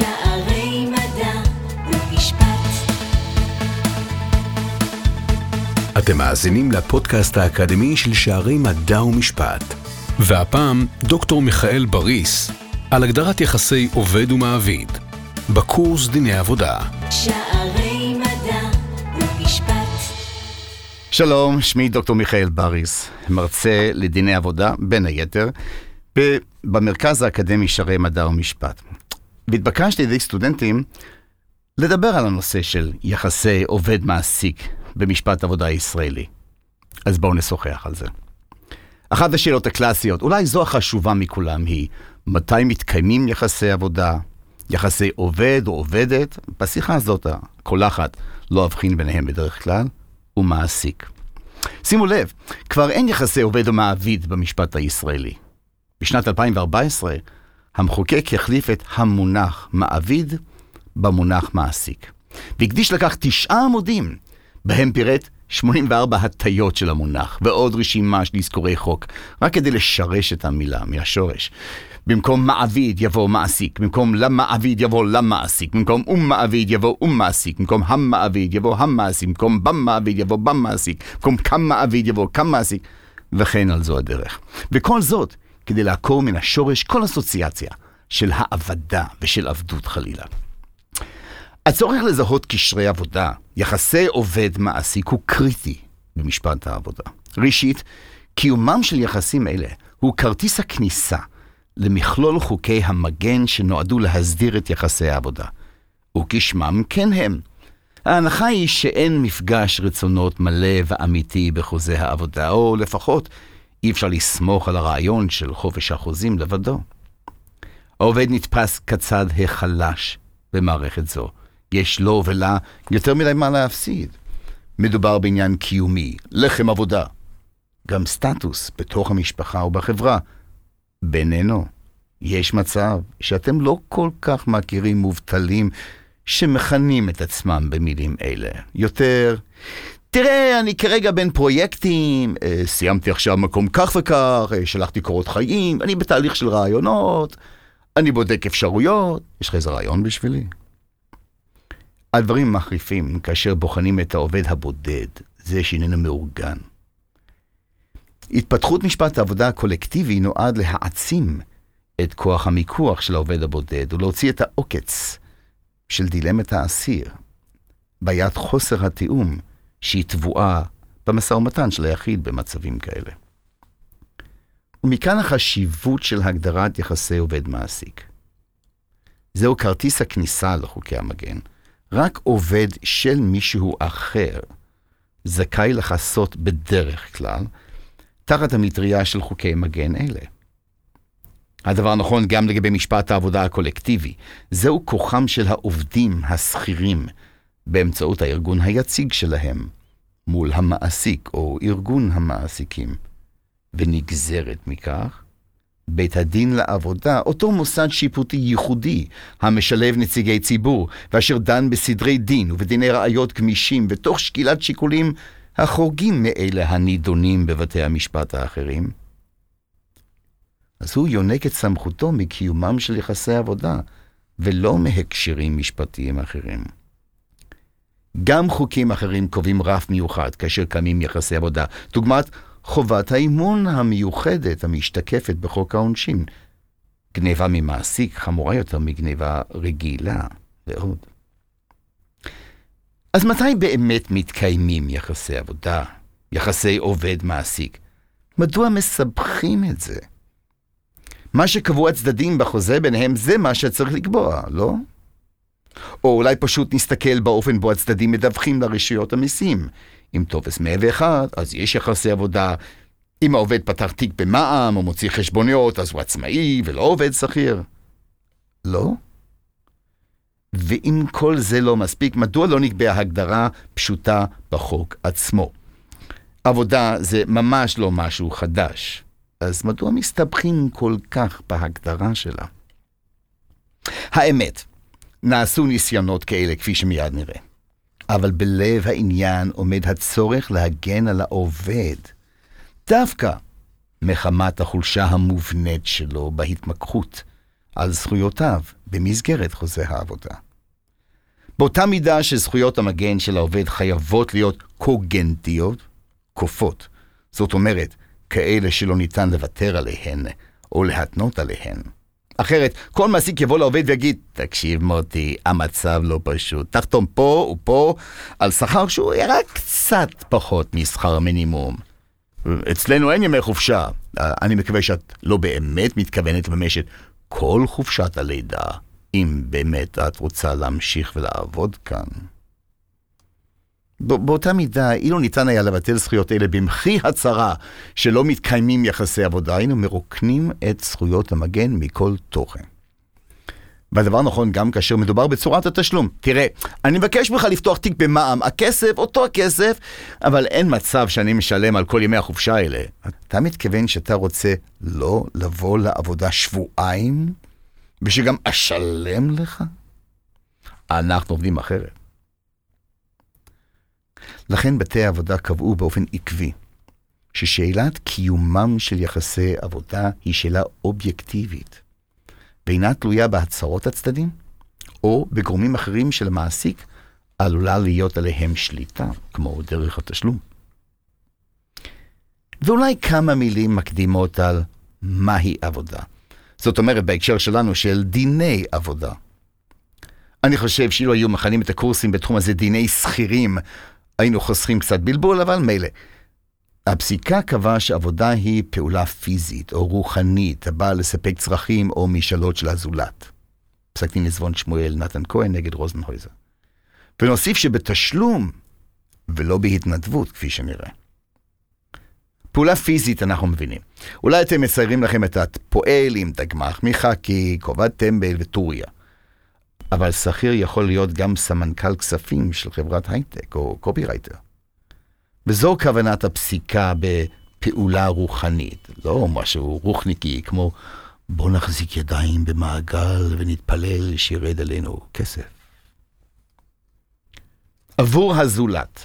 שערי מדע ומשפט. אתם מאזינים לפודקאסט האקדמי של שערי מדע ומשפט. והפעם, דוקטור מיכאל בריס, על הגדרת יחסי עובד ומעביד, בקורס דיני עבודה. שערי מדע ומשפט. שלום, שמי דוקטור מיכאל בריס, מרצה לדיני עבודה, בין היתר, במרכז האקדמי שערי מדע ומשפט. והתבקשתי על ידי סטודנטים לדבר על הנושא של יחסי עובד-מעסיק במשפט עבודה הישראלי. אז בואו נשוחח על זה. אחת השאלות הקלאסיות, אולי זו החשובה מכולם, היא מתי מתקיימים יחסי עבודה, יחסי עובד או עובדת? בשיחה הזאת הקולחת לא אבחין ביניהם בדרך כלל, ומעסיק. שימו לב, כבר אין יחסי עובד או מעביד במשפט הישראלי. בשנת 2014, המחוקק החליף את המונח מעביד במונח מעסיק. והקדיש לכך תשעה עמודים, בהם פירט 84 הטיות של המונח, ועוד רשימה של אזכורי חוק, רק כדי לשרש את המילה מהשורש. במקום מעביד יבוא מעסיק, במקום למעביד יבוא למעסיק, במקום אום מעביד יבוא אום מעסיק, במקום המעביד יבוא המעסיק, במקום במעביד יבוא במעסיק, במקום קם מעביד יבוא קם מעסיק, וכן על זו הדרך. וכל זאת כדי לעקור מן השורש כל אסוציאציה של העבדה ושל עבדות חלילה. הצורך לזהות קשרי עבודה, יחסי עובד-מעסיק, הוא קריטי במשפט העבודה. ראשית, קיומם של יחסים אלה הוא כרטיס הכניסה למכלול חוקי המגן שנועדו להסדיר את יחסי העבודה. וכשמם כן הם. ההנחה היא שאין מפגש רצונות מלא ואמיתי בחוזה העבודה, או לפחות אי אפשר לסמוך על הרעיון של חופש החוזים לבדו. העובד נתפס כצד החלש במערכת זו. יש לו ולה יותר מדי מה להפסיד. מדובר בעניין קיומי, לחם עבודה. גם סטטוס בתוך המשפחה ובחברה. בינינו, יש מצב שאתם לא כל כך מכירים מובטלים שמכנים את עצמם במילים אלה. יותר, תראה, אני כרגע בין פרויקטים, אה, סיימתי עכשיו מקום כך וכך, אה, שלחתי קורות חיים, אני בתהליך של רעיונות, אני בודק אפשרויות. יש לך איזה רעיון בשבילי? הדברים מחריפים כאשר בוחנים את העובד הבודד, זה שאיננו מאורגן. התפתחות משפט העבודה הקולקטיבי נועד להעצים את כוח המיקוח של העובד הבודד ולהוציא את העוקץ של דילמת האסיר, בעיית חוסר התיאום שהיא טבועה במשא ומתן של היחיד במצבים כאלה. ומכאן החשיבות של הגדרת יחסי עובד-מעסיק. זהו כרטיס הכניסה לחוקי המגן. רק עובד של מישהו אחר זכאי לחסות בדרך כלל תחת המטריה של חוקי מגן אלה. הדבר נכון גם לגבי משפט העבודה הקולקטיבי. זהו כוחם של העובדים השכירים באמצעות הארגון היציג שלהם מול המעסיק או ארגון המעסיקים. ונגזרת מכך, בית הדין לעבודה, אותו מוסד שיפוטי ייחודי, המשלב נציגי ציבור, ואשר דן בסדרי דין ובדיני ראיות גמישים, ותוך שקילת שיקולים החורגים מאלה הנידונים בבתי המשפט האחרים. אז הוא יונק את סמכותו מקיומם של יחסי עבודה, ולא מהקשרים משפטיים אחרים. גם חוקים אחרים קובעים רף מיוחד כאשר קמים יחסי עבודה, דוגמת חובת האימון המיוחדת המשתקפת בחוק העונשין. גניבה ממעסיק חמורה יותר מגניבה רגילה, ועוד. אז מתי באמת מתקיימים יחסי עבודה, יחסי עובד-מעסיק? מדוע מסבכים את זה? מה שקבעו הצדדים בחוזה ביניהם זה מה שצריך לקבוע, לא? או אולי פשוט נסתכל באופן בו הצדדים מדווחים לרשויות המיסים. אם טופס 101, אז יש יחסי עבודה. אם העובד פתח תיק במע"מ או מוציא חשבוניות, אז הוא עצמאי ולא עובד שכיר. לא? ואם כל זה לא מספיק, מדוע לא נקבעה הגדרה פשוטה בחוק עצמו? עבודה זה ממש לא משהו חדש, אז מדוע מסתבכים כל כך בהגדרה שלה? האמת, נעשו ניסיונות כאלה, כפי שמיד נראה. אבל בלב העניין עומד הצורך להגן על העובד, דווקא מחמת החולשה המובנית שלו בהתמקחות על זכויותיו במסגרת חוזה העבודה. באותה מידה שזכויות המגן של העובד חייבות להיות קוגנטיות, כופות, זאת אומרת, כאלה שלא ניתן לוותר עליהן או להתנות עליהן. אחרת, כל מעסיק יבוא לעובד ויגיד, תקשיב מוטי, המצב לא פשוט, תחתום פה ופה על שכר שהוא רק קצת פחות משכר המינימום. אצלנו אין ימי חופשה. אני מקווה שאת לא באמת מתכוונת לממש את כל חופשת הלידה, אם באמת את רוצה להמשיך ולעבוד כאן. באותה מידה, אילו ניתן היה לבטל זכויות אלה במחי הצהרה שלא מתקיימים יחסי עבודה, היינו מרוקנים את זכויות המגן מכל תוכן. והדבר נכון גם כאשר מדובר בצורת התשלום. תראה, אני מבקש ממך לפתוח תיק במע"מ, הכסף, אותו הכסף, אבל אין מצב שאני משלם על כל ימי החופשה האלה. אתה מתכוון שאתה רוצה לא לבוא לעבודה שבועיים, ושגם אשלם לך? אנחנו עובדים אחרת. לכן בתי העבודה קבעו באופן עקבי ששאלת קיומם של יחסי עבודה היא שאלה אובייקטיבית, ואינה תלויה בהצהרות הצדדים או בגורמים אחרים של המעסיק עלולה להיות עליהם שליטה, כמו דרך התשלום. ואולי כמה מילים מקדימות על מהי עבודה. זאת אומרת, בהקשר שלנו של דיני עבודה. אני חושב שאילו היו מכנים את הקורסים בתחום הזה דיני שכירים, היינו חוסכים קצת בלבול, אבל מילא. הפסיקה קבעה שעבודה היא פעולה פיזית או רוחנית הבאה לספק צרכים או משאלות של הזולת. פסק דין עזבון שמואל נתן כהן נגד רוזנהויזר. ונוסיף שבתשלום ולא בהתנדבות, כפי שנראה. פעולה פיזית אנחנו מבינים. אולי אתם מציירים לכם את הפועל עם דגמח חאקי, כובע טמבל וטוריה. אבל שכיר יכול להיות גם סמנכ"ל כספים של חברת הייטק או קופירייטר. וזו כוונת הפסיקה בפעולה רוחנית, לא משהו רוחניקי כמו בוא נחזיק ידיים במעגל ונתפלל שירד עלינו כסף. עבור הזולת,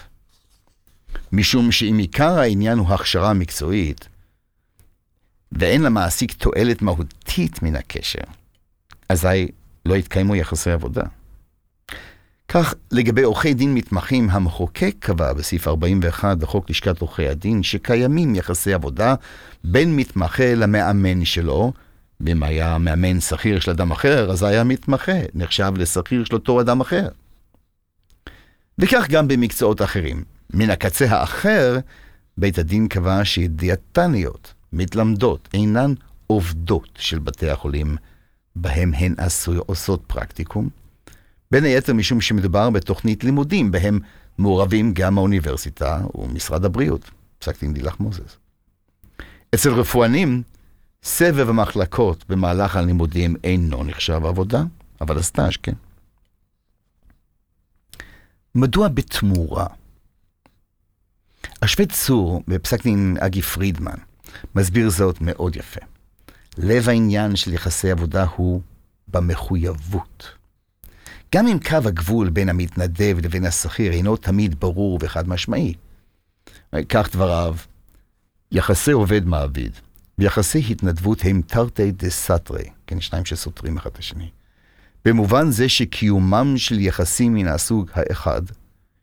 משום שאם עיקר העניין הוא הכשרה מקצועית, ואין למעסיק תועלת מהותית מן הקשר, אזי לא יתקיימו יחסי עבודה. כך, לגבי עורכי דין מתמחים, המחוקק קבע בסעיף 41 לחוק לשכת עורכי הדין שקיימים יחסי עבודה בין מתמחה למאמן שלו. ואם היה מאמן שכיר של אדם אחר, אז היה מתמחה, נחשב לשכיר של אותו אדם אחר. וכך גם במקצועות אחרים. מן הקצה האחר, בית הדין קבע שדיאטניות, מתלמדות, אינן עובדות של בתי החולים בהם הן עושות פרקטיקום, בין היתר משום שמדובר בתוכנית לימודים, בהם מעורבים גם האוניברסיטה ומשרד הבריאות, פסק דין דילך מוזס. אצל רפואנים, סבב המחלקות במהלך הלימודים אינו נחשב עבודה, אבל הסטאז' כן. מדוע בתמורה? השופט צור בפסק דין אגי פרידמן מסביר זאת מאוד יפה. לב העניין של יחסי עבודה הוא במחויבות. גם אם קו הגבול בין המתנדב לבין השכיר אינו תמיד ברור וחד משמעי. כך דבריו, יחסי עובד מעביד ויחסי התנדבות הם תרתי דה סתרי, כן, שניים שסותרים אחד את השני. במובן זה שקיומם של יחסים מן הסוג האחד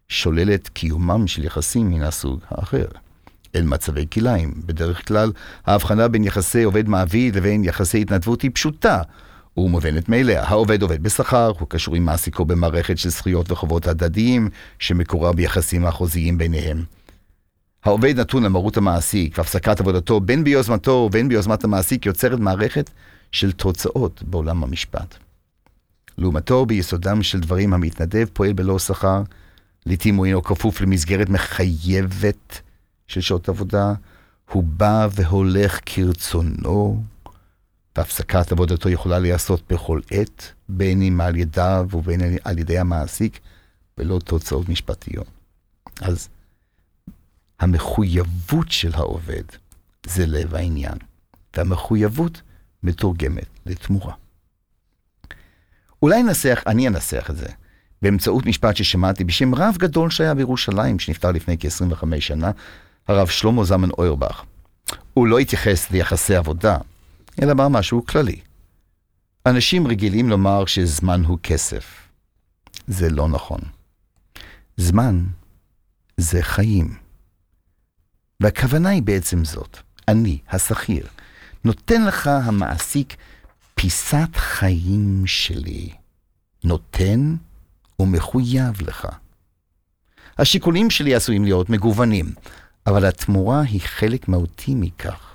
שולל את קיומם של יחסים מן הסוג האחר. אל מצבי כליים. בדרך כלל, ההבחנה בין יחסי עובד-מעביד לבין יחסי התנדבות היא פשוטה ומובנת מאליה. העובד עובד בשכר, הוא קשור עם מעסיקו במערכת של זכויות וחובות הדדיים, שמקורה ביחסים החוזיים ביניהם. העובד נתון למרות המעסיק, והפסקת עבודתו בין ביוזמתו ובין ביוזמת המעסיק יוצרת מערכת של תוצאות בעולם המשפט. לעומתו, ביסודם של דברים המתנדב פועל בלא שכר, לעתים הוא אינו כפוף למסגרת מחייבת של שעות עבודה, הוא בא והולך כרצונו, והפסקת עבודתו יכולה להיעשות בכל עת, בין אם על ידיו ובין על ידי המעסיק, ולא תוצאות משפטיות. אז המחויבות של העובד זה לב העניין, והמחויבות מתורגמת לתמורה. אולי ננסח, אני אנסח את זה, באמצעות משפט ששמעתי בשם רב גדול שהיה בירושלים, שנפטר לפני כ-25 שנה, הרב שלמה זמן אוירבך. הוא לא התייחס ליחסי עבודה, אלא אמר משהו כללי. אנשים רגילים לומר שזמן הוא כסף. זה לא נכון. זמן זה חיים. והכוונה היא בעצם זאת, אני, השכיר, נותן לך המעסיק פיסת חיים שלי. נותן ומחויב לך. השיקולים שלי עשויים להיות מגוונים, אבל התמורה היא חלק מהותי מכך.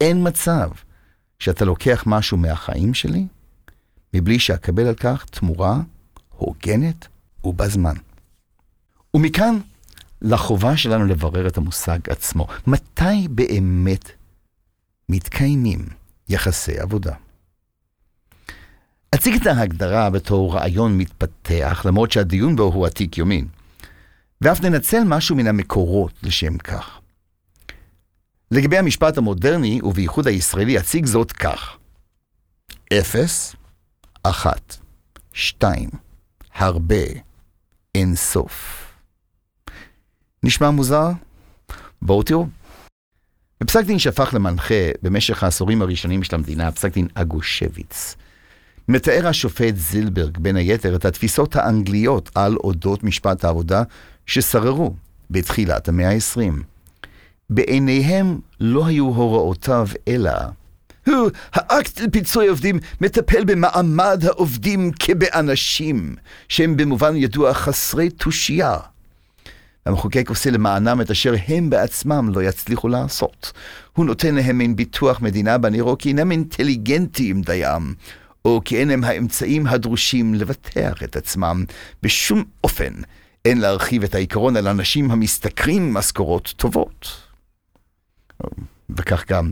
אין מצב שאתה לוקח משהו מהחיים שלי, מבלי שאקבל על כך תמורה הוגנת ובזמן. ומכאן לחובה שלנו לברר את המושג עצמו. מתי באמת מתקיימים יחסי עבודה? אציג את ההגדרה בתור רעיון מתפתח, למרות שהדיון בו הוא עתיק יומין, ואף ננצל משהו מן המקורות לשם כך. לגבי המשפט המודרני, ובייחוד הישראלי, אציג זאת כך: אפס, אחת, שתיים, הרבה, אין סוף. נשמע מוזר? בואו תראו. בפסק דין שהפך למנחה במשך העשורים הראשונים של המדינה, פסק דין אגושביץ, מתאר השופט זילברג, בין היתר, את התפיסות האנגליות על אודות משפט העבודה ששררו בתחילת המאה ה-20. בעיניהם לא היו הוראותיו אלא הוא, האקט לפיצוי עובדים מטפל במעמד העובדים כבאנשים, שהם במובן ידוע חסרי תושייה. המחוקק עושה למענם את אשר הם בעצמם לא יצליחו לעשות. הוא נותן להם מין ביטוח מדינה בנראו כי אינם אינטליגנטים דיים, או כי אין להם האמצעים הדרושים לבטח את עצמם. בשום אופן אין להרחיב את העיקרון על אנשים המשתכרים משכורות טובות. וכך גם,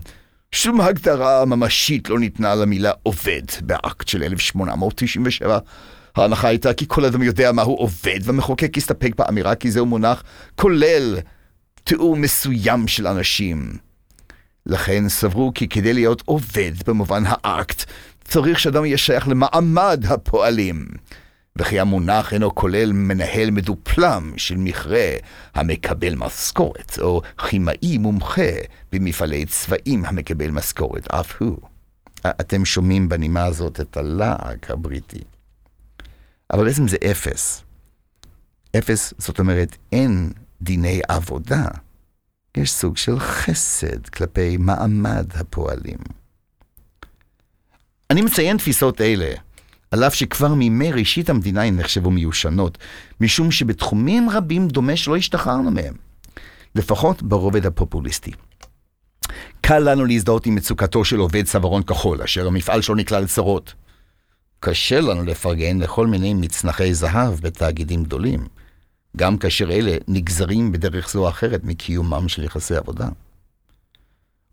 שום הגדרה ממשית לא ניתנה למילה עובד באקט של 1897. ההנחה הייתה כי כל אדם יודע מהו עובד, והמחוקק הסתפק באמירה כי זהו מונח כולל תיאור מסוים של אנשים. לכן סברו כי כדי להיות עובד במובן האקט, צריך שאדם יהיה שייך למעמד הפועלים. וכי המונח אינו כולל מנהל מדופלם של מכרה המקבל משכורת, או כימאי מומחה במפעלי צבעים המקבל משכורת, אף הוא. אתם שומעים בנימה הזאת את הלעג הבריטי. אבל בעצם זה אפס. אפס, זאת אומרת, אין דיני עבודה. יש סוג של חסד כלפי מעמד הפועלים. אני מציין תפיסות אלה, על אף שכבר מימי ראשית המדינה הן נחשבו מיושנות, משום שבתחומים רבים דומה שלא השתחררנו מהם, לפחות ברובד הפופוליסטי. קל לנו להזדהות עם מצוקתו של עובד צווארון כחול, אשר המפעל שלו נקלע לצרות. קשה לנו לפרגן לכל מיני מצנחי זהב בתאגידים גדולים, גם כאשר אלה נגזרים בדרך זו או אחרת מקיומם של יחסי עבודה.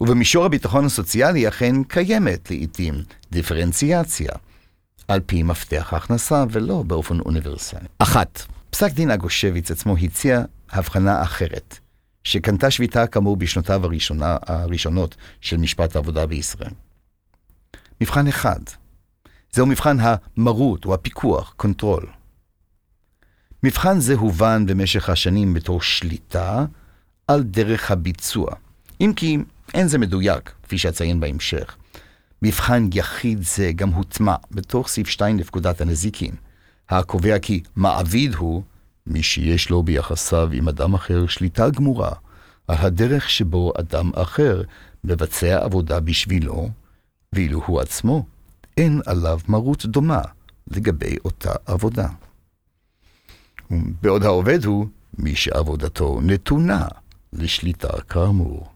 ובמישור הביטחון הסוציאלי אכן קיימת לעתים דיפרנציאציה, על פי מפתח ההכנסה ולא באופן אוניברסלי. אחת, פסק דין אגושביץ עצמו הציע הבחנה אחרת, שקנתה שביתה כאמור בשנותיו הראשונה, הראשונות של משפט העבודה בישראל. מבחן אחד, זהו מבחן המרות או הפיקוח, control. מבחן זה הובן במשך השנים בתור שליטה על דרך הביצוע, אם כי אין זה מדויק, כפי שאציין בהמשך. מבחן יחיד זה גם הוטמע בתוך סעיף 2 לפקודת הנזיקין, הקובע כי מעביד הוא מי שיש לו ביחסיו עם אדם אחר שליטה גמורה על הדרך שבו אדם אחר מבצע עבודה בשבילו, ואילו הוא עצמו אין עליו מרות דומה לגבי אותה עבודה. בעוד העובד הוא מי שעבודתו נתונה לשליטה כאמור.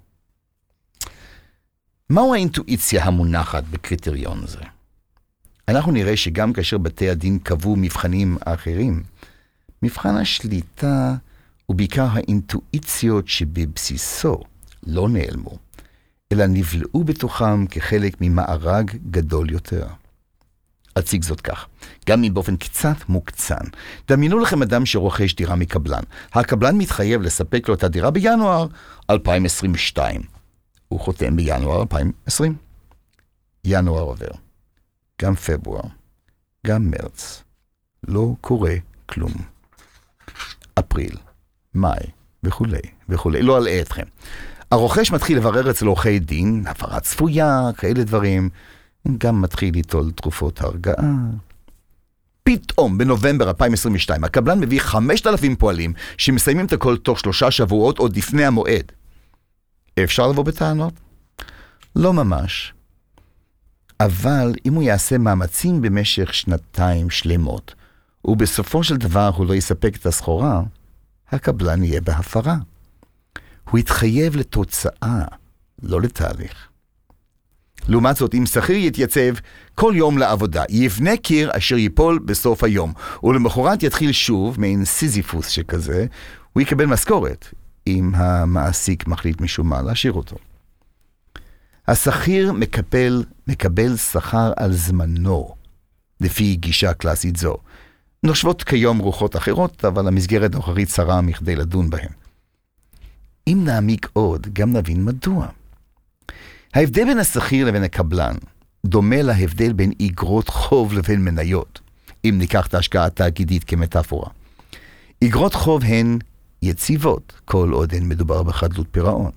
מהו האינטואיציה המונחת בקריטריון זה? אנחנו נראה שגם כאשר בתי הדין קבעו מבחנים אחרים, מבחן השליטה ובעיקר האינטואיציות שבבסיסו לא נעלמו, אלא נבלעו בתוכם כחלק ממארג גדול יותר. אציג זאת כך, גם אם באופן קצת מוקצן. דמיינו לכם אדם שרוכש דירה מקבלן. הקבלן מתחייב לספק לו את הדירה בינואר 2022. הוא חותם בינואר 2020. ינואר עובר, גם פברואר, גם מרץ. לא קורה כלום. אפריל, מאי וכולי וכולי, לא אלאה אתכם. הרוכש מתחיל לברר אצל עורכי דין, הפרה צפויה, כאלה דברים, גם מתחיל ליטול תרופות הרגעה. פתאום, בנובמבר 2022, הקבלן מביא 5,000 פועלים שמסיימים את הכל תוך שלושה שבועות עוד לפני המועד. אפשר לבוא בטענות? לא ממש. אבל אם הוא יעשה מאמצים במשך שנתיים שלמות, ובסופו של דבר הוא לא יספק את הסחורה, הקבלן יהיה בהפרה. הוא יתחייב לתוצאה, לא לתהליך. לעומת זאת, אם שכיר יתייצב כל יום לעבודה, יבנה קיר אשר ייפול בסוף היום, ולמחרת יתחיל שוב, מעין סיזיפוס שכזה, הוא יקבל משכורת, אם המעסיק מחליט משום מה להשאיר אותו. השכיר מקבל, מקבל שכר על זמנו, לפי גישה קלאסית זו. נושבות כיום רוחות אחרות, אבל המסגרת הנוכחית צרה מכדי לדון בהן. אם נעמיק עוד, גם נבין מדוע. ההבדל בין השכיר לבין הקבלן דומה להבדל בין איגרות חוב לבין מניות, אם ניקח את ההשקעה התאגידית כמטאפורה. איגרות חוב הן יציבות, כל עוד הן מדובר בחדלות פירעון.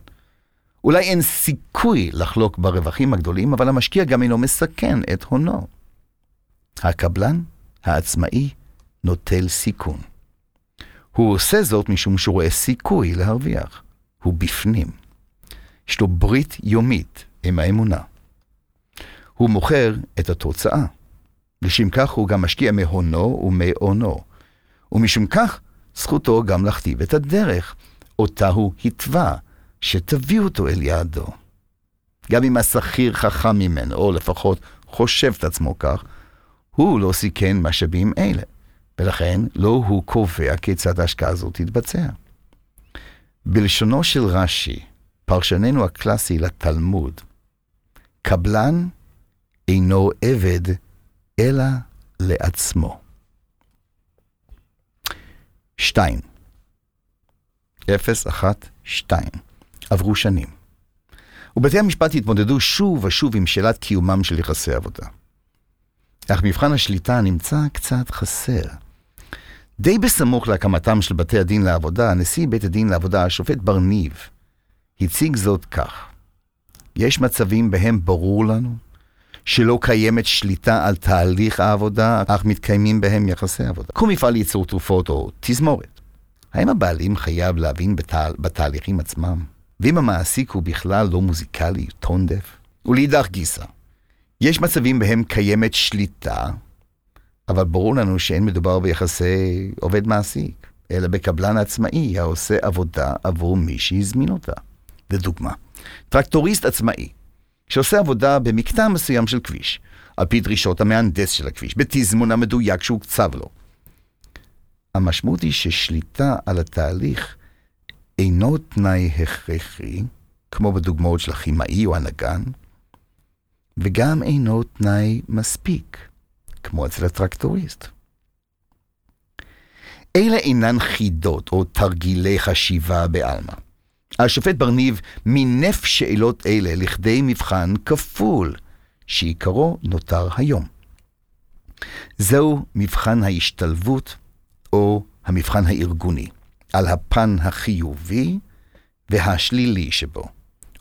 אולי אין סיכוי לחלוק ברווחים הגדולים, אבל המשקיע גם אינו מסכן את הונו. הקבלן, העצמאי, נוטל סיכון. הוא עושה זאת משום שהוא רואה סיכוי להרוויח. הוא בפנים. יש לו ברית יומית עם האמונה. הוא מוכר את התוצאה. לשם כך הוא גם משקיע מהונו ומאונו. ומשום כך זכותו גם להכתיב את הדרך, אותה הוא התווה, שתביא אותו אל יעדו. גם אם השכיר חכם ממנו, או לפחות חושב את עצמו כך, הוא לא סיכן משאבים אלה, ולכן לא הוא קובע כיצד ההשקעה הזאת תתבצע. בלשונו של רש"י, פרשננו הקלאסי לתלמוד, קבלן אינו עבד אלא לעצמו. 2. 0, 1, 2. עברו שנים. ובתי המשפט התמודדו שוב ושוב עם שאלת קיומם של יחסי עבודה. אך מבחן השליטה נמצא קצת חסר. די בסמוך להקמתם של בתי הדין לעבודה, נשיא בית הדין לעבודה, השופט בר-ניב, הציג זאת כך: יש מצבים בהם ברור לנו שלא קיימת שליטה על תהליך העבודה, אך מתקיימים בהם יחסי עבודה. כמו מפעל ייצור תרופות או תזמורת. האם הבעלים חייב להבין בת... בתהליכים עצמם? ואם המעסיק הוא בכלל לא מוזיקלי, טון דף? ולאידך גיסא, יש מצבים בהם קיימת שליטה, אבל ברור לנו שאין מדובר ביחסי עובד-מעסיק, אלא בקבלן עצמאי העושה עבודה עבור מי שהזמין אותה. לדוגמה, טרקטוריסט עצמאי שעושה עבודה במקטע מסוים של כביש, על פי דרישות המהנדס של הכביש, בתזמון המדויק שהוקצב לו. המשמעות היא ששליטה על התהליך אינו תנאי הכרחי, כמו בדוגמאות של הכימאי או הנגן, וגם אינו תנאי מספיק, כמו אצל הטרקטוריסט. אלה אינן חידות או תרגילי חשיבה בעלמא. השופט ברניב מינף שאלות אלה לכדי מבחן כפול, שעיקרו נותר היום. זהו מבחן ההשתלבות או המבחן הארגוני, על הפן החיובי והשלילי שבו.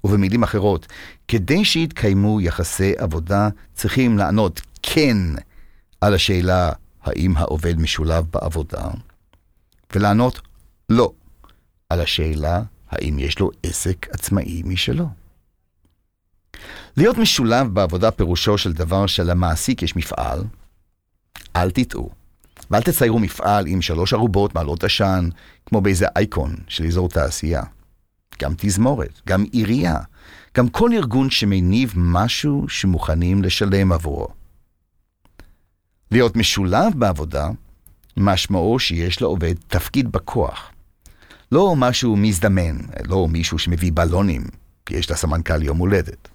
ובמילים אחרות, כדי שיתקיימו יחסי עבודה, צריכים לענות כן על השאלה האם העובד משולב בעבודה, ולענות לא על השאלה האם יש לו עסק עצמאי משלו? להיות משולב בעבודה פירושו של דבר שלמעסיק יש מפעל, אל תטעו, ואל תציירו מפעל עם שלוש ערובות מעלות עשן, כמו באיזה אייקון של אזור תעשייה. גם תזמורת, גם עירייה, גם כל ארגון שמניב משהו שמוכנים לשלם עבורו. להיות משולב בעבודה, משמעו שיש לעובד תפקיד בכוח. לא משהו מזדמן, לא מישהו שמביא בלונים, כי יש לסמנכ"ל יום הולדת.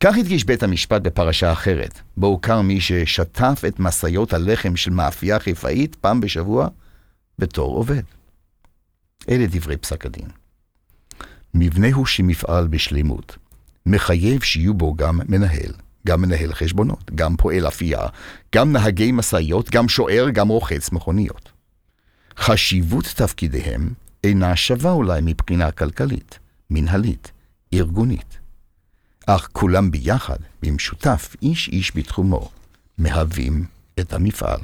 כך הדגיש בית המשפט בפרשה אחרת, בו הוכר מי ששטף את משאיות הלחם של מאפייה חיפאית פעם בשבוע בתור עובד. אלה דברי פסק הדין. מבנהו שמפעל בשלימות, מחייב שיהיו בו גם מנהל, גם מנהל חשבונות, גם פועל אפייה, גם נהגי משאיות, גם שוער, גם רוחץ מכוניות. חשיבות תפקידיהם אינה שווה אולי מבחינה כלכלית, מנהלית, ארגונית. אך כולם ביחד, במשותף, איש איש בתחומו, מהווים את המפעל.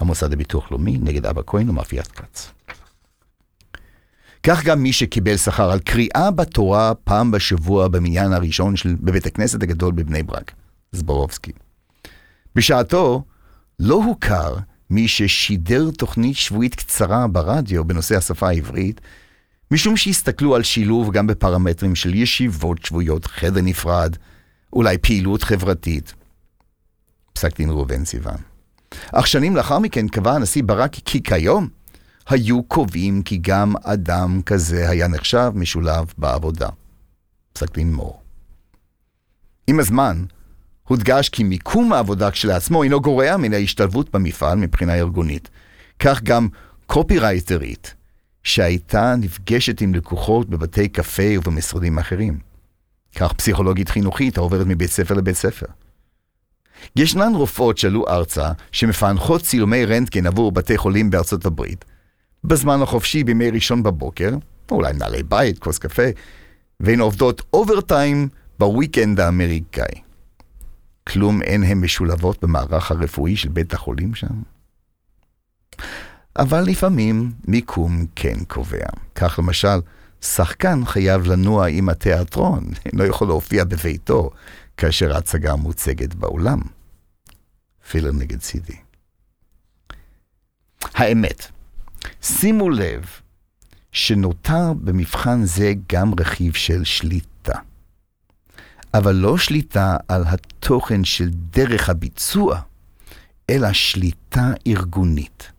המוסד לביטוח לאומי נגד אבא כהן ומאפיית כץ. כך גם מי שקיבל שכר על קריאה בתורה פעם בשבוע במניין הראשון של, בבית הכנסת הגדול בבני ברק, זבורובסקי. בשעתו לא הוכר מי ששידר תוכנית שבועית קצרה ברדיו בנושא השפה העברית, משום שהסתכלו על שילוב גם בפרמטרים של ישיבות שבועיות, חדר נפרד, אולי פעילות חברתית. פסק דין ראובן סיוון. אך שנים לאחר מכן קבע הנשיא ברק כי כיום היו קובעים כי גם אדם כזה היה נחשב משולב בעבודה. פסק דין מור. עם הזמן, הודגש כי מיקום העבודה כשלעצמו אינו גורע מן ההשתלבות במפעל מבחינה ארגונית. כך גם קופירייטרית, שהייתה נפגשת עם לקוחות בבתי קפה ובמשרדים אחרים. כך פסיכולוגית חינוכית העוברת מבית ספר לבית ספר. ישנן רופאות שעלו ארצה שמפענחות צילומי רנטגן עבור בתי חולים בארצות הברית, בזמן החופשי בימי ראשון בבוקר, או אולי נעלי בית, כוס קפה, והן עובדות אוברטיים בוויקנד האמריקאי. כלום אין הן משולבות במערך הרפואי של בית החולים שם? אבל לפעמים מיקום כן קובע. כך למשל, שחקן חייב לנוע עם התיאטרון, אינו יכול להופיע בביתו כאשר ההצגה מוצגת באולם. פילר נגד סידי. האמת, שימו לב שנותר במבחן זה גם רכיב של שליטה. אבל לא שליטה על התוכן של דרך הביצוע, אלא שליטה ארגונית.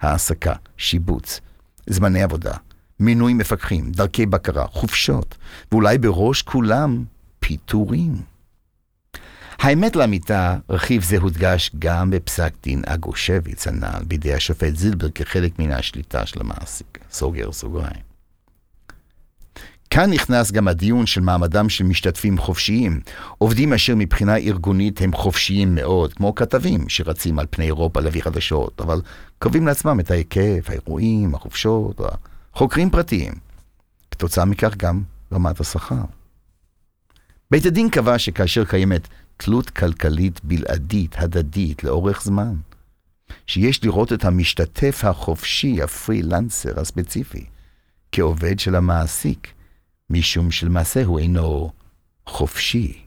העסקה, שיבוץ, זמני עבודה, מינוי מפקחים, דרכי בקרה, חופשות, ואולי בראש כולם פיטורים. האמת לאמיתה, רכיב זה הודגש גם בפסק דין אגושביץ הנ"ל בידי השופט זילבר כחלק מן השליטה של המעסיק. סוגר סוגריים. כאן נכנס גם הדיון של מעמדם של משתתפים חופשיים, עובדים אשר מבחינה ארגונית הם חופשיים מאוד, כמו כתבים שרצים על פני אירופה להביא חדשות, אבל קובעים לעצמם את ההיקף, האירועים, החופשות, חוקרים פרטיים. כתוצאה מכך גם רמת השכר. בית הדין קבע שכאשר קיימת תלות כלכלית בלעדית, הדדית, לאורך זמן, שיש לראות את המשתתף החופשי, הפרילנסר הספציפי, כעובד של המעסיק, משום שלמעשה הוא אינו חופשי.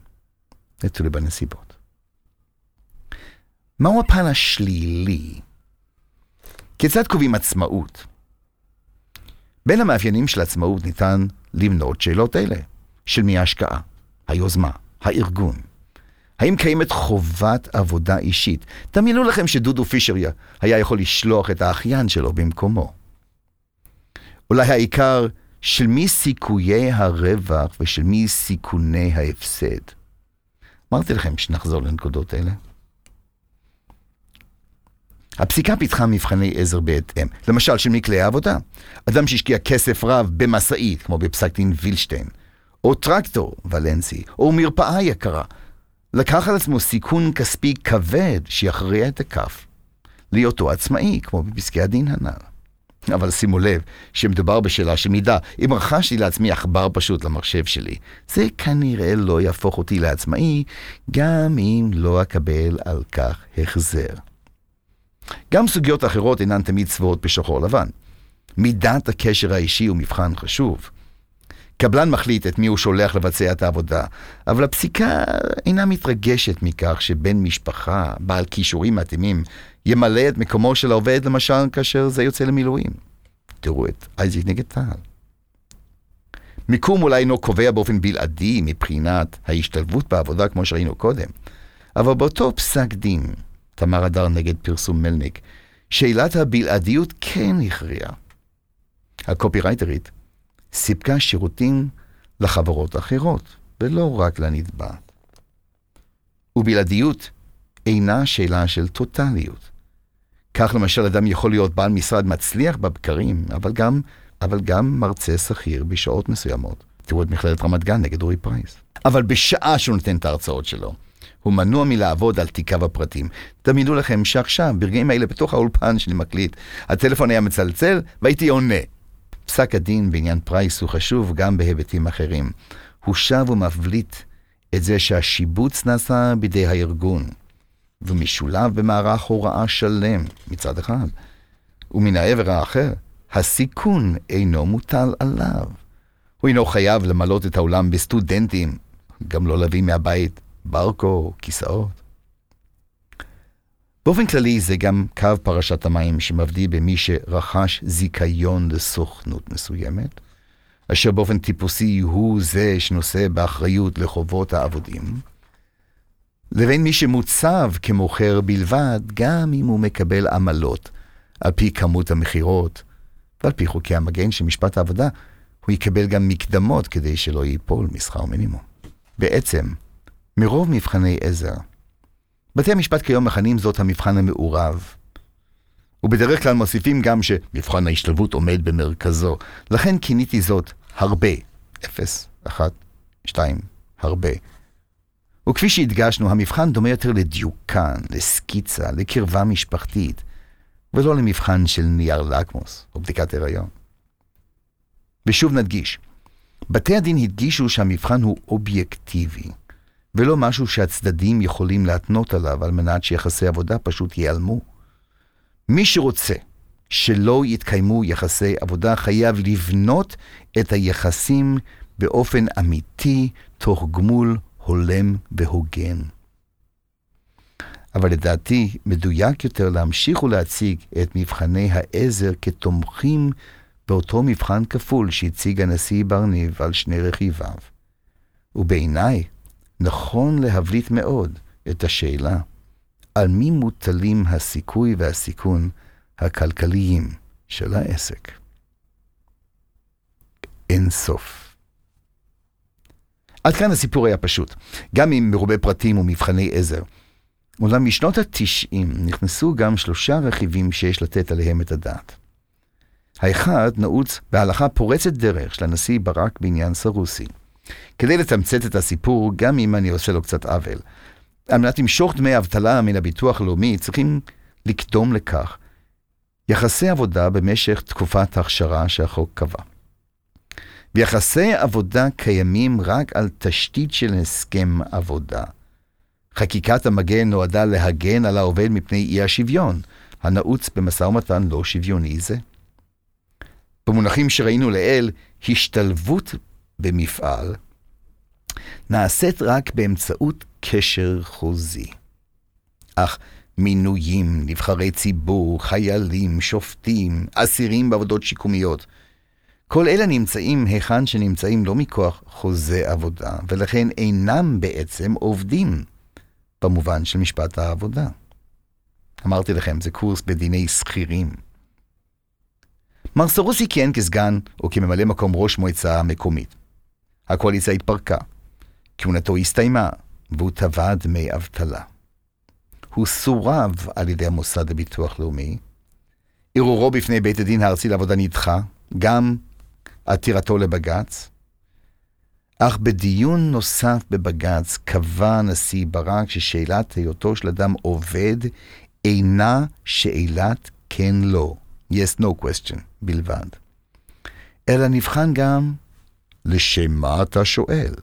זה תלוי בנסיבות. מהו הפן השלילי? כיצד קובעים עצמאות? בין המאפיינים של עצמאות ניתן למנות שאלות אלה, של מי ההשקעה, היוזמה, הארגון. האם קיימת חובת עבודה אישית? דמיינו לכם שדודו פישר היה יכול לשלוח את האחיין שלו במקומו. אולי העיקר של מי סיכויי הרווח ושל מי סיכוני ההפסד. אמרתי לכם שנחזור לנקודות אלה. הפסיקה פיתחה מבחני עזר בהתאם, למשל של מכלי העבודה. אדם שהשקיע כסף רב במשאית, כמו בפסק דין וילשטיין, או טרקטור, ולנסי, או מרפאה יקרה, לקח על עצמו סיכון כספי כבד שיכריע את הכף, להיותו עצמאי, כמו בפסקי הדין הנ"ל. אבל שימו לב שמדובר בשאלה של מידה. אם רכשתי לעצמי עכבר פשוט למחשב שלי, זה כנראה לא יהפוך אותי לעצמאי, גם אם לא אקבל על כך החזר. גם סוגיות אחרות אינן תמיד צבועות בשחור לבן. מידת הקשר האישי הוא מבחן חשוב. קבלן מחליט את מי הוא שולח לבצע את העבודה, אבל הפסיקה אינה מתרגשת מכך שבן משפחה, בעל כישורים מתאימים, ימלא את מקומו של העובד, למשל, כאשר זה יוצא למילואים. תראו את אייזיק נגד טל. מיקום אולי אינו קובע באופן בלעדי מבחינת ההשתלבות בעבודה, כמו שראינו קודם, אבל באותו פסק דין, תמר אדר נגד פרסום מלניק, שאלת הבלעדיות כן הכריעה. הקופירייטרית סיפקה שירותים לחברות אחרות, ולא רק לנתבעת. ובלעדיות אינה שאלה של טוטליות. כך למשל אדם יכול להיות בעל משרד מצליח בבקרים, אבל גם, אבל גם מרצה שכיר בשעות מסוימות. תראו את מכללת רמת גן נגד אורי פרייס. אבל בשעה שהוא נותן את ההרצאות שלו, הוא מנוע מלעבוד על תיקיו הפרטים. דמיינו לכם שעכשיו, ברגעים האלה, בתוך האולפן שאני מקליט, הטלפון היה מצלצל והייתי עונה. פסק הדין בעניין פרייס הוא חשוב גם בהיבטים אחרים. הוא שב ומבליט את זה שהשיבוץ נעשה בידי הארגון, ומשולב במערך הוראה שלם מצד אחד, ומן העבר האחר, הסיכון אינו מוטל עליו. הוא אינו חייב למלא את האולם בסטודנטים, גם לא להביא מהבית ברקו או כיסאות. באופן כללי זה גם קו פרשת המים שמבדיל במי שרכש זיכיון לסוכנות מסוימת, אשר באופן טיפוסי הוא זה שנושא באחריות לחובות העבודים, לבין מי שמוצב כמוכר בלבד, גם אם הוא מקבל עמלות על פי כמות המכירות ועל פי חוקי המגן של משפט העבודה, הוא יקבל גם מקדמות כדי שלא ייפול משכר מינימום. בעצם, מרוב מבחני עזר, בתי המשפט כיום מכנים זאת המבחן המעורב. ובדרך כלל מוסיפים גם שמבחן ההשתלבות עומד במרכזו. לכן כיניתי זאת הרבה. אפס, אחת, שתיים, הרבה. וכפי שהדגשנו, המבחן דומה יותר לדיוקן, לסקיצה, לקרבה משפחתית, ולא למבחן של נייר לקמוס או בדיקת הריון. ושוב נדגיש, בתי הדין הדגישו שהמבחן הוא אובייקטיבי, ולא משהו שהצדדים יכולים להתנות עליו על מנת שיחסי עבודה פשוט ייעלמו. מי שרוצה שלא יתקיימו יחסי עבודה חייב לבנות את היחסים באופן אמיתי, תוך גמול הולם והוגן. אבל לדעתי מדויק יותר להמשיך ולהציג את מבחני העזר כתומכים באותו מבחן כפול שהציג הנשיא בר-ניב על שני רכיביו. ובעיניי, נכון להבליט מאוד את השאלה על מי מוטלים הסיכוי והסיכון הכלכליים של העסק. אין סוף. עד כאן הסיפור היה פשוט, גם עם מרובי פרטים ומבחני עזר. אולם משנות ה-90 נכנסו גם שלושה רכיבים שיש לתת עליהם את הדעת. האחד נעוץ בהלכה פורצת דרך של הנשיא ברק בעניין סרוסי. כדי לתמצת את הסיפור, גם אם אני עושה לו קצת עוול, על מנת למשוך דמי אבטלה מן הביטוח הלאומי, צריכים לקדום לכך יחסי עבודה במשך תקופת ההכשרה שהחוק קבע. ויחסי עבודה קיימים רק על תשתית של הסכם עבודה. חקיקת המגן נועדה להגן על העובד מפני אי השוויון, הנעוץ במשא ומתן לא שוויוני זה. במונחים שראינו לעיל, השתלבות במפעל נעשית רק באמצעות קשר חוזי. אך מינויים, נבחרי ציבור, חיילים, שופטים, אסירים בעבודות שיקומיות, כל אלה נמצאים היכן שנמצאים לא מכוח חוזה עבודה, ולכן אינם בעצם עובדים, במובן של משפט העבודה. אמרתי לכם, זה קורס בדיני שכירים. מר סרוסי כיהן כסגן או כממלא מקום ראש מועצה מקומית. הקואליציה התפרקה, כהונתו הסתיימה, והוא תבע דמי אבטלה. הוא סורב על ידי המוסד לביטוח לאומי, ערעורו בפני בית הדין הארצי לעבודה נדחה, גם עתירתו לבג"ץ, אך בדיון נוסף בבג"ץ קבע הנשיא ברק ששאלת היותו של אדם עובד אינה שאלת כן לא, yes no question בלבד, אלא נבחן גם לשם מה אתה שואל.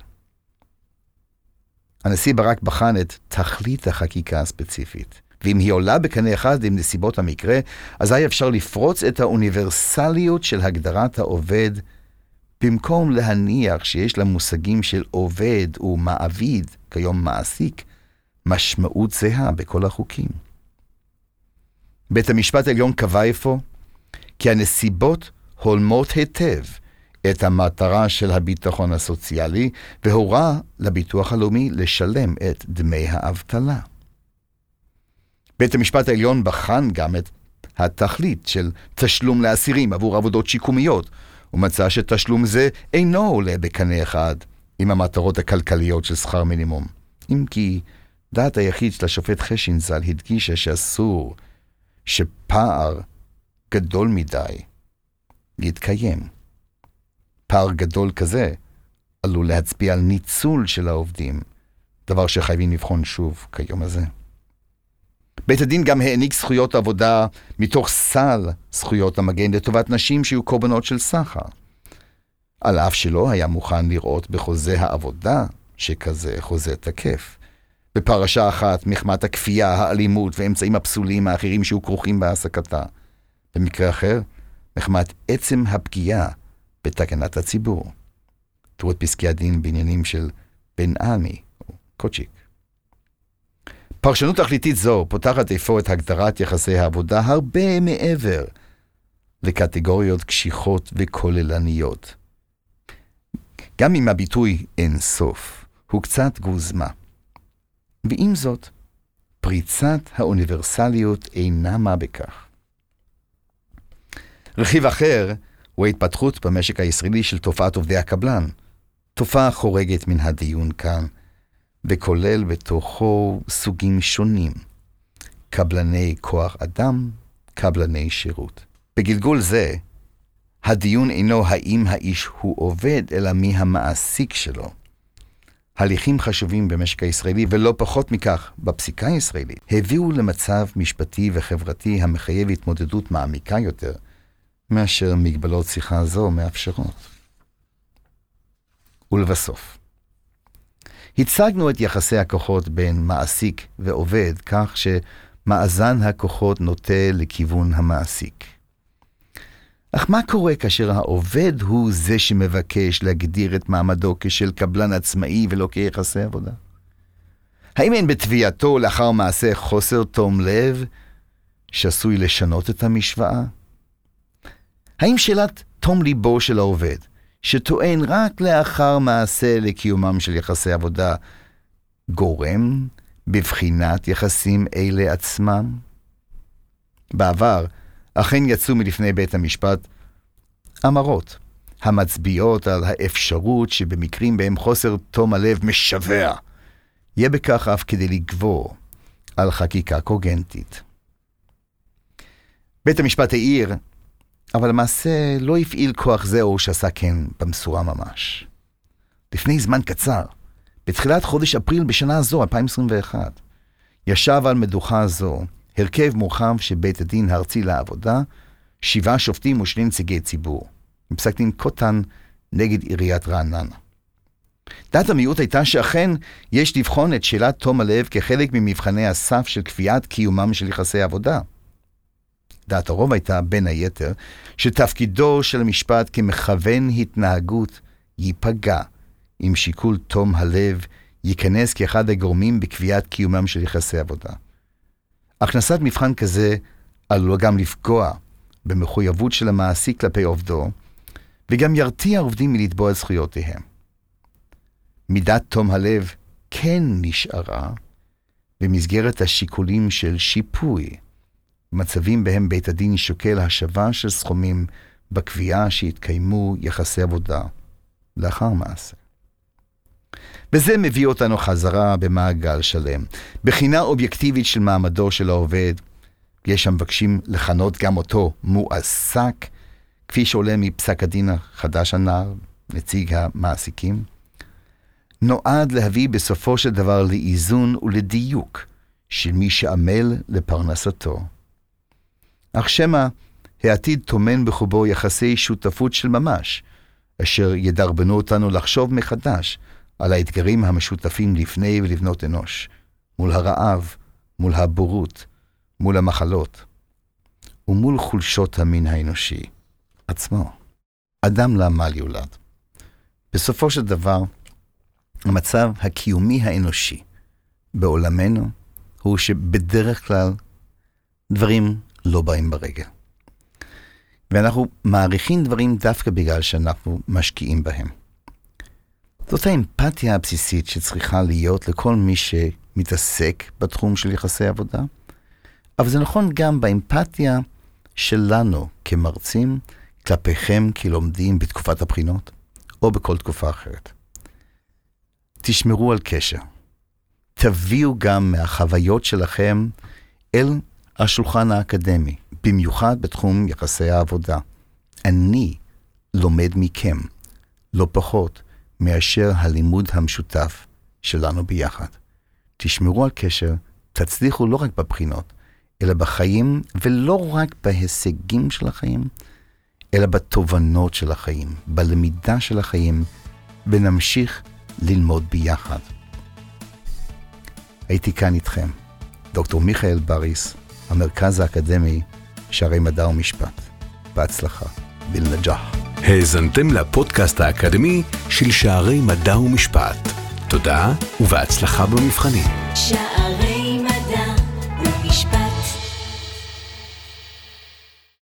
הנשיא ברק בחן את תכלית החקיקה הספציפית, ואם היא עולה בקנה אחד עם נסיבות המקרה, אזי אפשר לפרוץ את האוניברסליות של הגדרת העובד, במקום להניח שיש למושגים של עובד ומעביד, כיום מעסיק, משמעות זהה בכל החוקים. בית המשפט העליון קבע אפוא כי הנסיבות הולמות היטב את המטרה של הביטחון הסוציאלי, והורה לביטוח הלאומי לשלם את דמי האבטלה. בית המשפט העליון בחן גם את התכלית של תשלום לאסירים עבור עבודות שיקומיות, ומצא שתשלום זה אינו עולה בקנה אחד עם המטרות הכלכליות של שכר מינימום. אם כי דעת היחיד של השופט חשין ז"ל הדגישה שאסור שפער גדול מדי יתקיים. פער גדול כזה עלול להצביע על ניצול של העובדים, דבר שחייבים לבחון שוב כיום הזה. בית הדין גם העניק זכויות עבודה מתוך סל זכויות המגן לטובת נשים שיהיו קורבנות של סחר. על אף שלא היה מוכן לראות בחוזה העבודה שכזה חוזה תקף. בפרשה אחת, מחמת הכפייה, האלימות והאמצעים הפסולים האחרים שהיו כרוכים בהעסקתה. במקרה אחר, מחמת עצם הפגיעה בתקנת הציבור. תראו את פסקי הדין בעניינים של בן עמי, או קוצ'יק. פרשנות תכליתית זו פותחת אפוא את הגדרת יחסי העבודה הרבה מעבר לקטגוריות קשיחות וכוללניות. גם אם הביטוי אין סוף הוא קצת גוזמה. ועם זאת, פריצת האוניברסליות אינה מה בכך. רכיב אחר הוא ההתפתחות במשק הישראלי של תופעת עובדי הקבלן, תופעה חורגת מן הדיון כאן, וכולל בתוכו סוגים שונים, קבלני כוח אדם, קבלני שירות. בגלגול זה, הדיון אינו האם האיש הוא עובד, אלא מי המעסיק שלו. הליכים חשובים במשק הישראלי, ולא פחות מכך, בפסיקה הישראלית, הביאו למצב משפטי וחברתי המחייב התמודדות מעמיקה יותר, מאשר מגבלות שיחה זו מאפשרות. ולבסוף, הצגנו את יחסי הכוחות בין מעסיק ועובד כך שמאזן הכוחות נוטה לכיוון המעסיק. אך מה קורה כאשר העובד הוא זה שמבקש להגדיר את מעמדו כשל קבלן עצמאי ולא כיחסי עבודה? האם אין בתביעתו לאחר מעשה חוסר תום לב שעשוי לשנות את המשוואה? האם שאלת תום ליבו של העובד, שטוען רק לאחר מעשה לקיומם של יחסי עבודה, גורם בבחינת יחסים אלה עצמם? בעבר, אכן יצאו מלפני בית המשפט אמרות המצביעות על האפשרות שבמקרים בהם חוסר תום הלב משווע, יהיה בכך אף כדי לגבור על חקיקה קוגנטית. בית המשפט העיר, אבל למעשה לא הפעיל כוח זה או שעשה כן במשורה ממש. לפני זמן קצר, בתחילת חודש אפריל בשנה זו, 2021, ישב על מדוכה זו הרכב מורחב של בית הדין הארצי לעבודה, שבעה שופטים ושני נציגי ציבור, בפסק דין קוטן נגד עיריית רעננה. דעת המיעוט הייתה שאכן יש לבחון את שאלת תום הלב כחלק ממבחני הסף של קביעת קיומם של יחסי עבודה. דעת הרוב הייתה, בין היתר, שתפקידו של המשפט כמכוון התנהגות ייפגע אם שיקול תום הלב ייכנס כאחד הגורמים בקביעת קיומם של יחסי עבודה. הכנסת מבחן כזה עלולה גם לפגוע במחויבות של המעסיק כלפי עובדו, וגם ירתיע עובדים מלתבוע את זכויותיהם. מידת תום הלב כן נשארה במסגרת השיקולים של שיפוי, במצבים בהם בית הדין שוקל השבה של סכומים בקביעה שהתקיימו יחסי עבודה לאחר מעשה. וזה מביא אותנו חזרה במעגל שלם. בחינה אובייקטיבית של מעמדו של העובד, יש המבקשים לכנות גם אותו מועסק, כפי שעולה מפסק הדין החדש הנ"ל, נציג המעסיקים, נועד להביא בסופו של דבר לאיזון ולדיוק של מי שעמל לפרנסתו. אך שמא העתיד טומן בחובו יחסי שותפות של ממש, אשר ידרבנו אותנו לחשוב מחדש על האתגרים המשותפים לפני ולבנות אנוש, מול הרעב, מול הבורות, מול המחלות, ומול חולשות המין האנושי עצמו. אדם לעמל יולד. בסופו של דבר, המצב הקיומי האנושי בעולמנו הוא שבדרך כלל דברים לא באים ברגל. ואנחנו מעריכים דברים דווקא בגלל שאנחנו משקיעים בהם. זאת האמפתיה הבסיסית שצריכה להיות לכל מי שמתעסק בתחום של יחסי עבודה, אבל זה נכון גם באמפתיה שלנו כמרצים כלפיכם כלומדים בתקופת הבחינות, או בכל תקופה אחרת. תשמרו על קשר. תביאו גם מהחוויות שלכם אל השולחן האקדמי, במיוחד בתחום יחסי העבודה. אני לומד מכם, לא פחות, מאשר הלימוד המשותף שלנו ביחד. תשמרו על קשר, תצליחו לא רק בבחינות, אלא בחיים, ולא רק בהישגים של החיים, אלא בתובנות של החיים, בלמידה של החיים, ונמשיך ללמוד ביחד. הייתי כאן איתכם, דוקטור מיכאל בריס, המרכז האקדמי שערי מדע ומשפט. בהצלחה. בלנג'אח. האזנתם לפודקאסט האקדמי של שערי מדע ומשפט. תודה ובהצלחה במבחנים. שערי